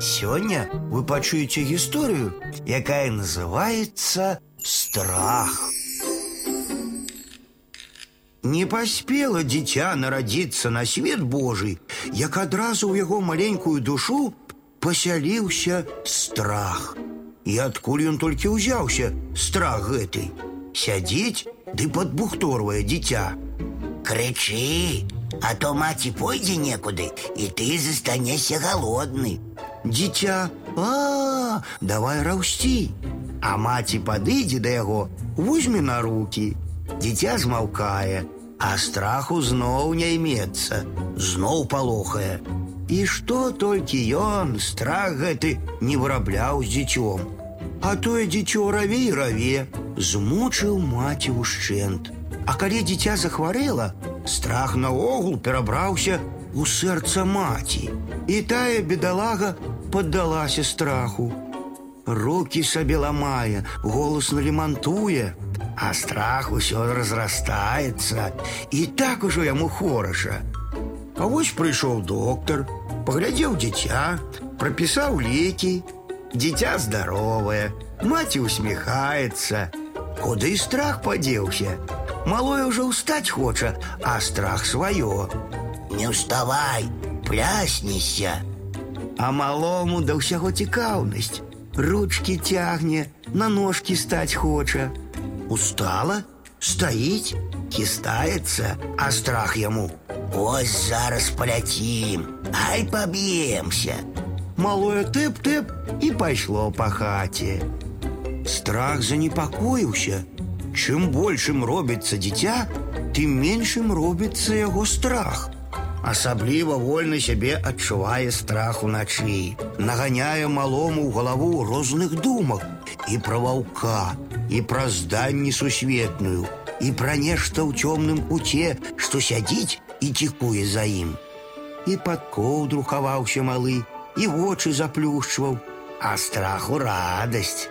Сегодня вы пачуеце историю, якая называется страх. Не паспела дитя народиться на свет Божий, як адразу ў яго маленькую душу пасяліўся страх. І адкуль ён толькі ўзяўся страх гэты. Сядзіць ды падбухторвае дзіця. Крычы, а то маці пойдзе некуды, і ты застанешся голодны. Дзіця, а, давай раўсці. А маці падыдзе да яго, возьме на руки. Дзіця змаўкае, а страху зноў не імецца, зноў палохае. І што толькі ён, страх гэты не вырабляў з дзіцём. А тое дзіцё раве і раве, змучыў маці ўшчэнт. А калі дзіця захварэла, страх наогул перабраўся у сэрца маці. І тая бедалага паддалася страху. Руки сабе ламае, голасна лемантуе, а страх усё разрастаецца, і так ужо яму хораша. А вось прыйшоў доктар, паглядзеў дзіця, прапісаў лекі. Дзіця здаровае, маці усміхаецца. Куды страх падзеўся? Малое ўжо ўстаць хоча, а страх сваё. Не ўставай, пляснешся. А малому да ўсяго цікаўнасць. Ручки цягне, на ножки стаць хоча. Устала, стаіць, кістаецца, а страх яму. Ось зараз паляцім, ай паб'емся. Малое тэп-тэп і пайшло па хаце. Страх занепакоіўся. Чым большым робіцца дзіця, тым меншым робіцца яго страх. Асабліва вольна сябе адчувае страх уначы, наганяе малому ў галаву розных думак і пра ваўка, і пра зданні сусветную, і пра нешта ў цёмным куце, што сядзіць і цікуе за ім. І пад коўдру хаваўся малы, і вочы заплюшчваў, а страху радасць.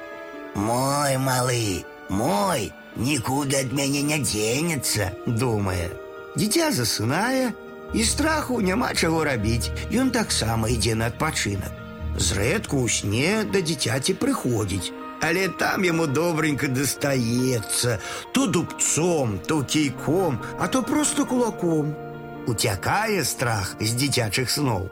Мой малы, мой, нікуды ад мяне не дзенецца, думае. Дзіця засынае, і страху няма чаго рабіць, ён таксама ідзе на адпачынак. Зрэдку ў сне да дзіцяці прыходзіць, але там яму добренька дастаецца, то дубцом, то кійком, а то просто кулаком. Уцякае страх з дзіцячых сноў.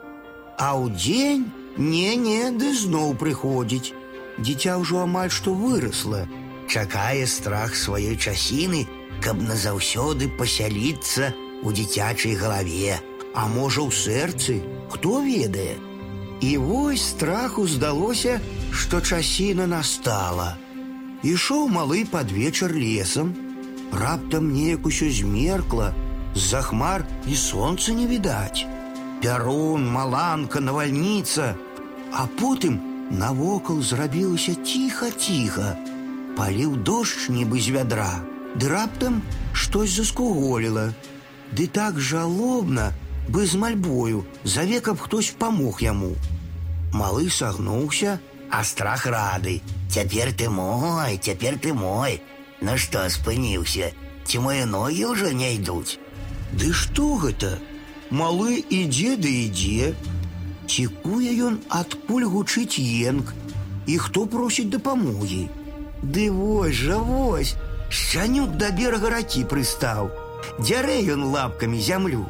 А ў дзень не-не ды зноў прыходзіць. Дзіця ўжо амаль што вырасла, чакае страх сваёй часіны, каб назаўсёды пасяліцца у дзіцячай галаве, а можа ў сэрцы, хто ведае. І вось страху здалося, што часіна настала. Ішоў малы пад вечар лесам, раптам неяк усё змеркла, з-за хмар і сонца не відаць. Пярун, маланка, навальніца, а потым навокал зрабілася ціха-ціха. Паліў дождж нібы з вядра, ды раптам штось заскуголіла. Ды так жалобна, бы з мальбою, заве, каб хтось памог яму. Малы сагнуўся, а страх рады. Цяпер ты мой, цяпер ты мой. Ну што спыніўся, ці мае ногі ўжо не ідуць. Ды што гэта? Малы ідзе ды ідзе. Цікуе ён, адкуль гучыць енк, і хто просіць дапамогі. Ды вось жа вось, шчанюк да берага ракі прыстаў. Дзярэ ён лапкамі зямлю,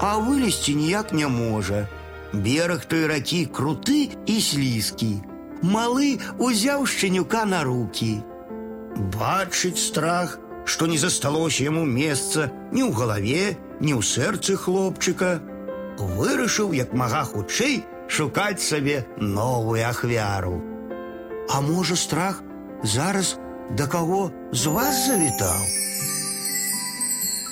а вылезці ніяк не можа. Бераг той ракі круты і слізкі. Малы узяў шчанюка на руки. Бачыць страх, што не засталося яму месца ні ў галаве, ні ў сэрцы хлопчыка. Вырашыў як мага хутчэй шукаць сабе новую ахвяру. А можа страх зараз да каго з вас завітаў?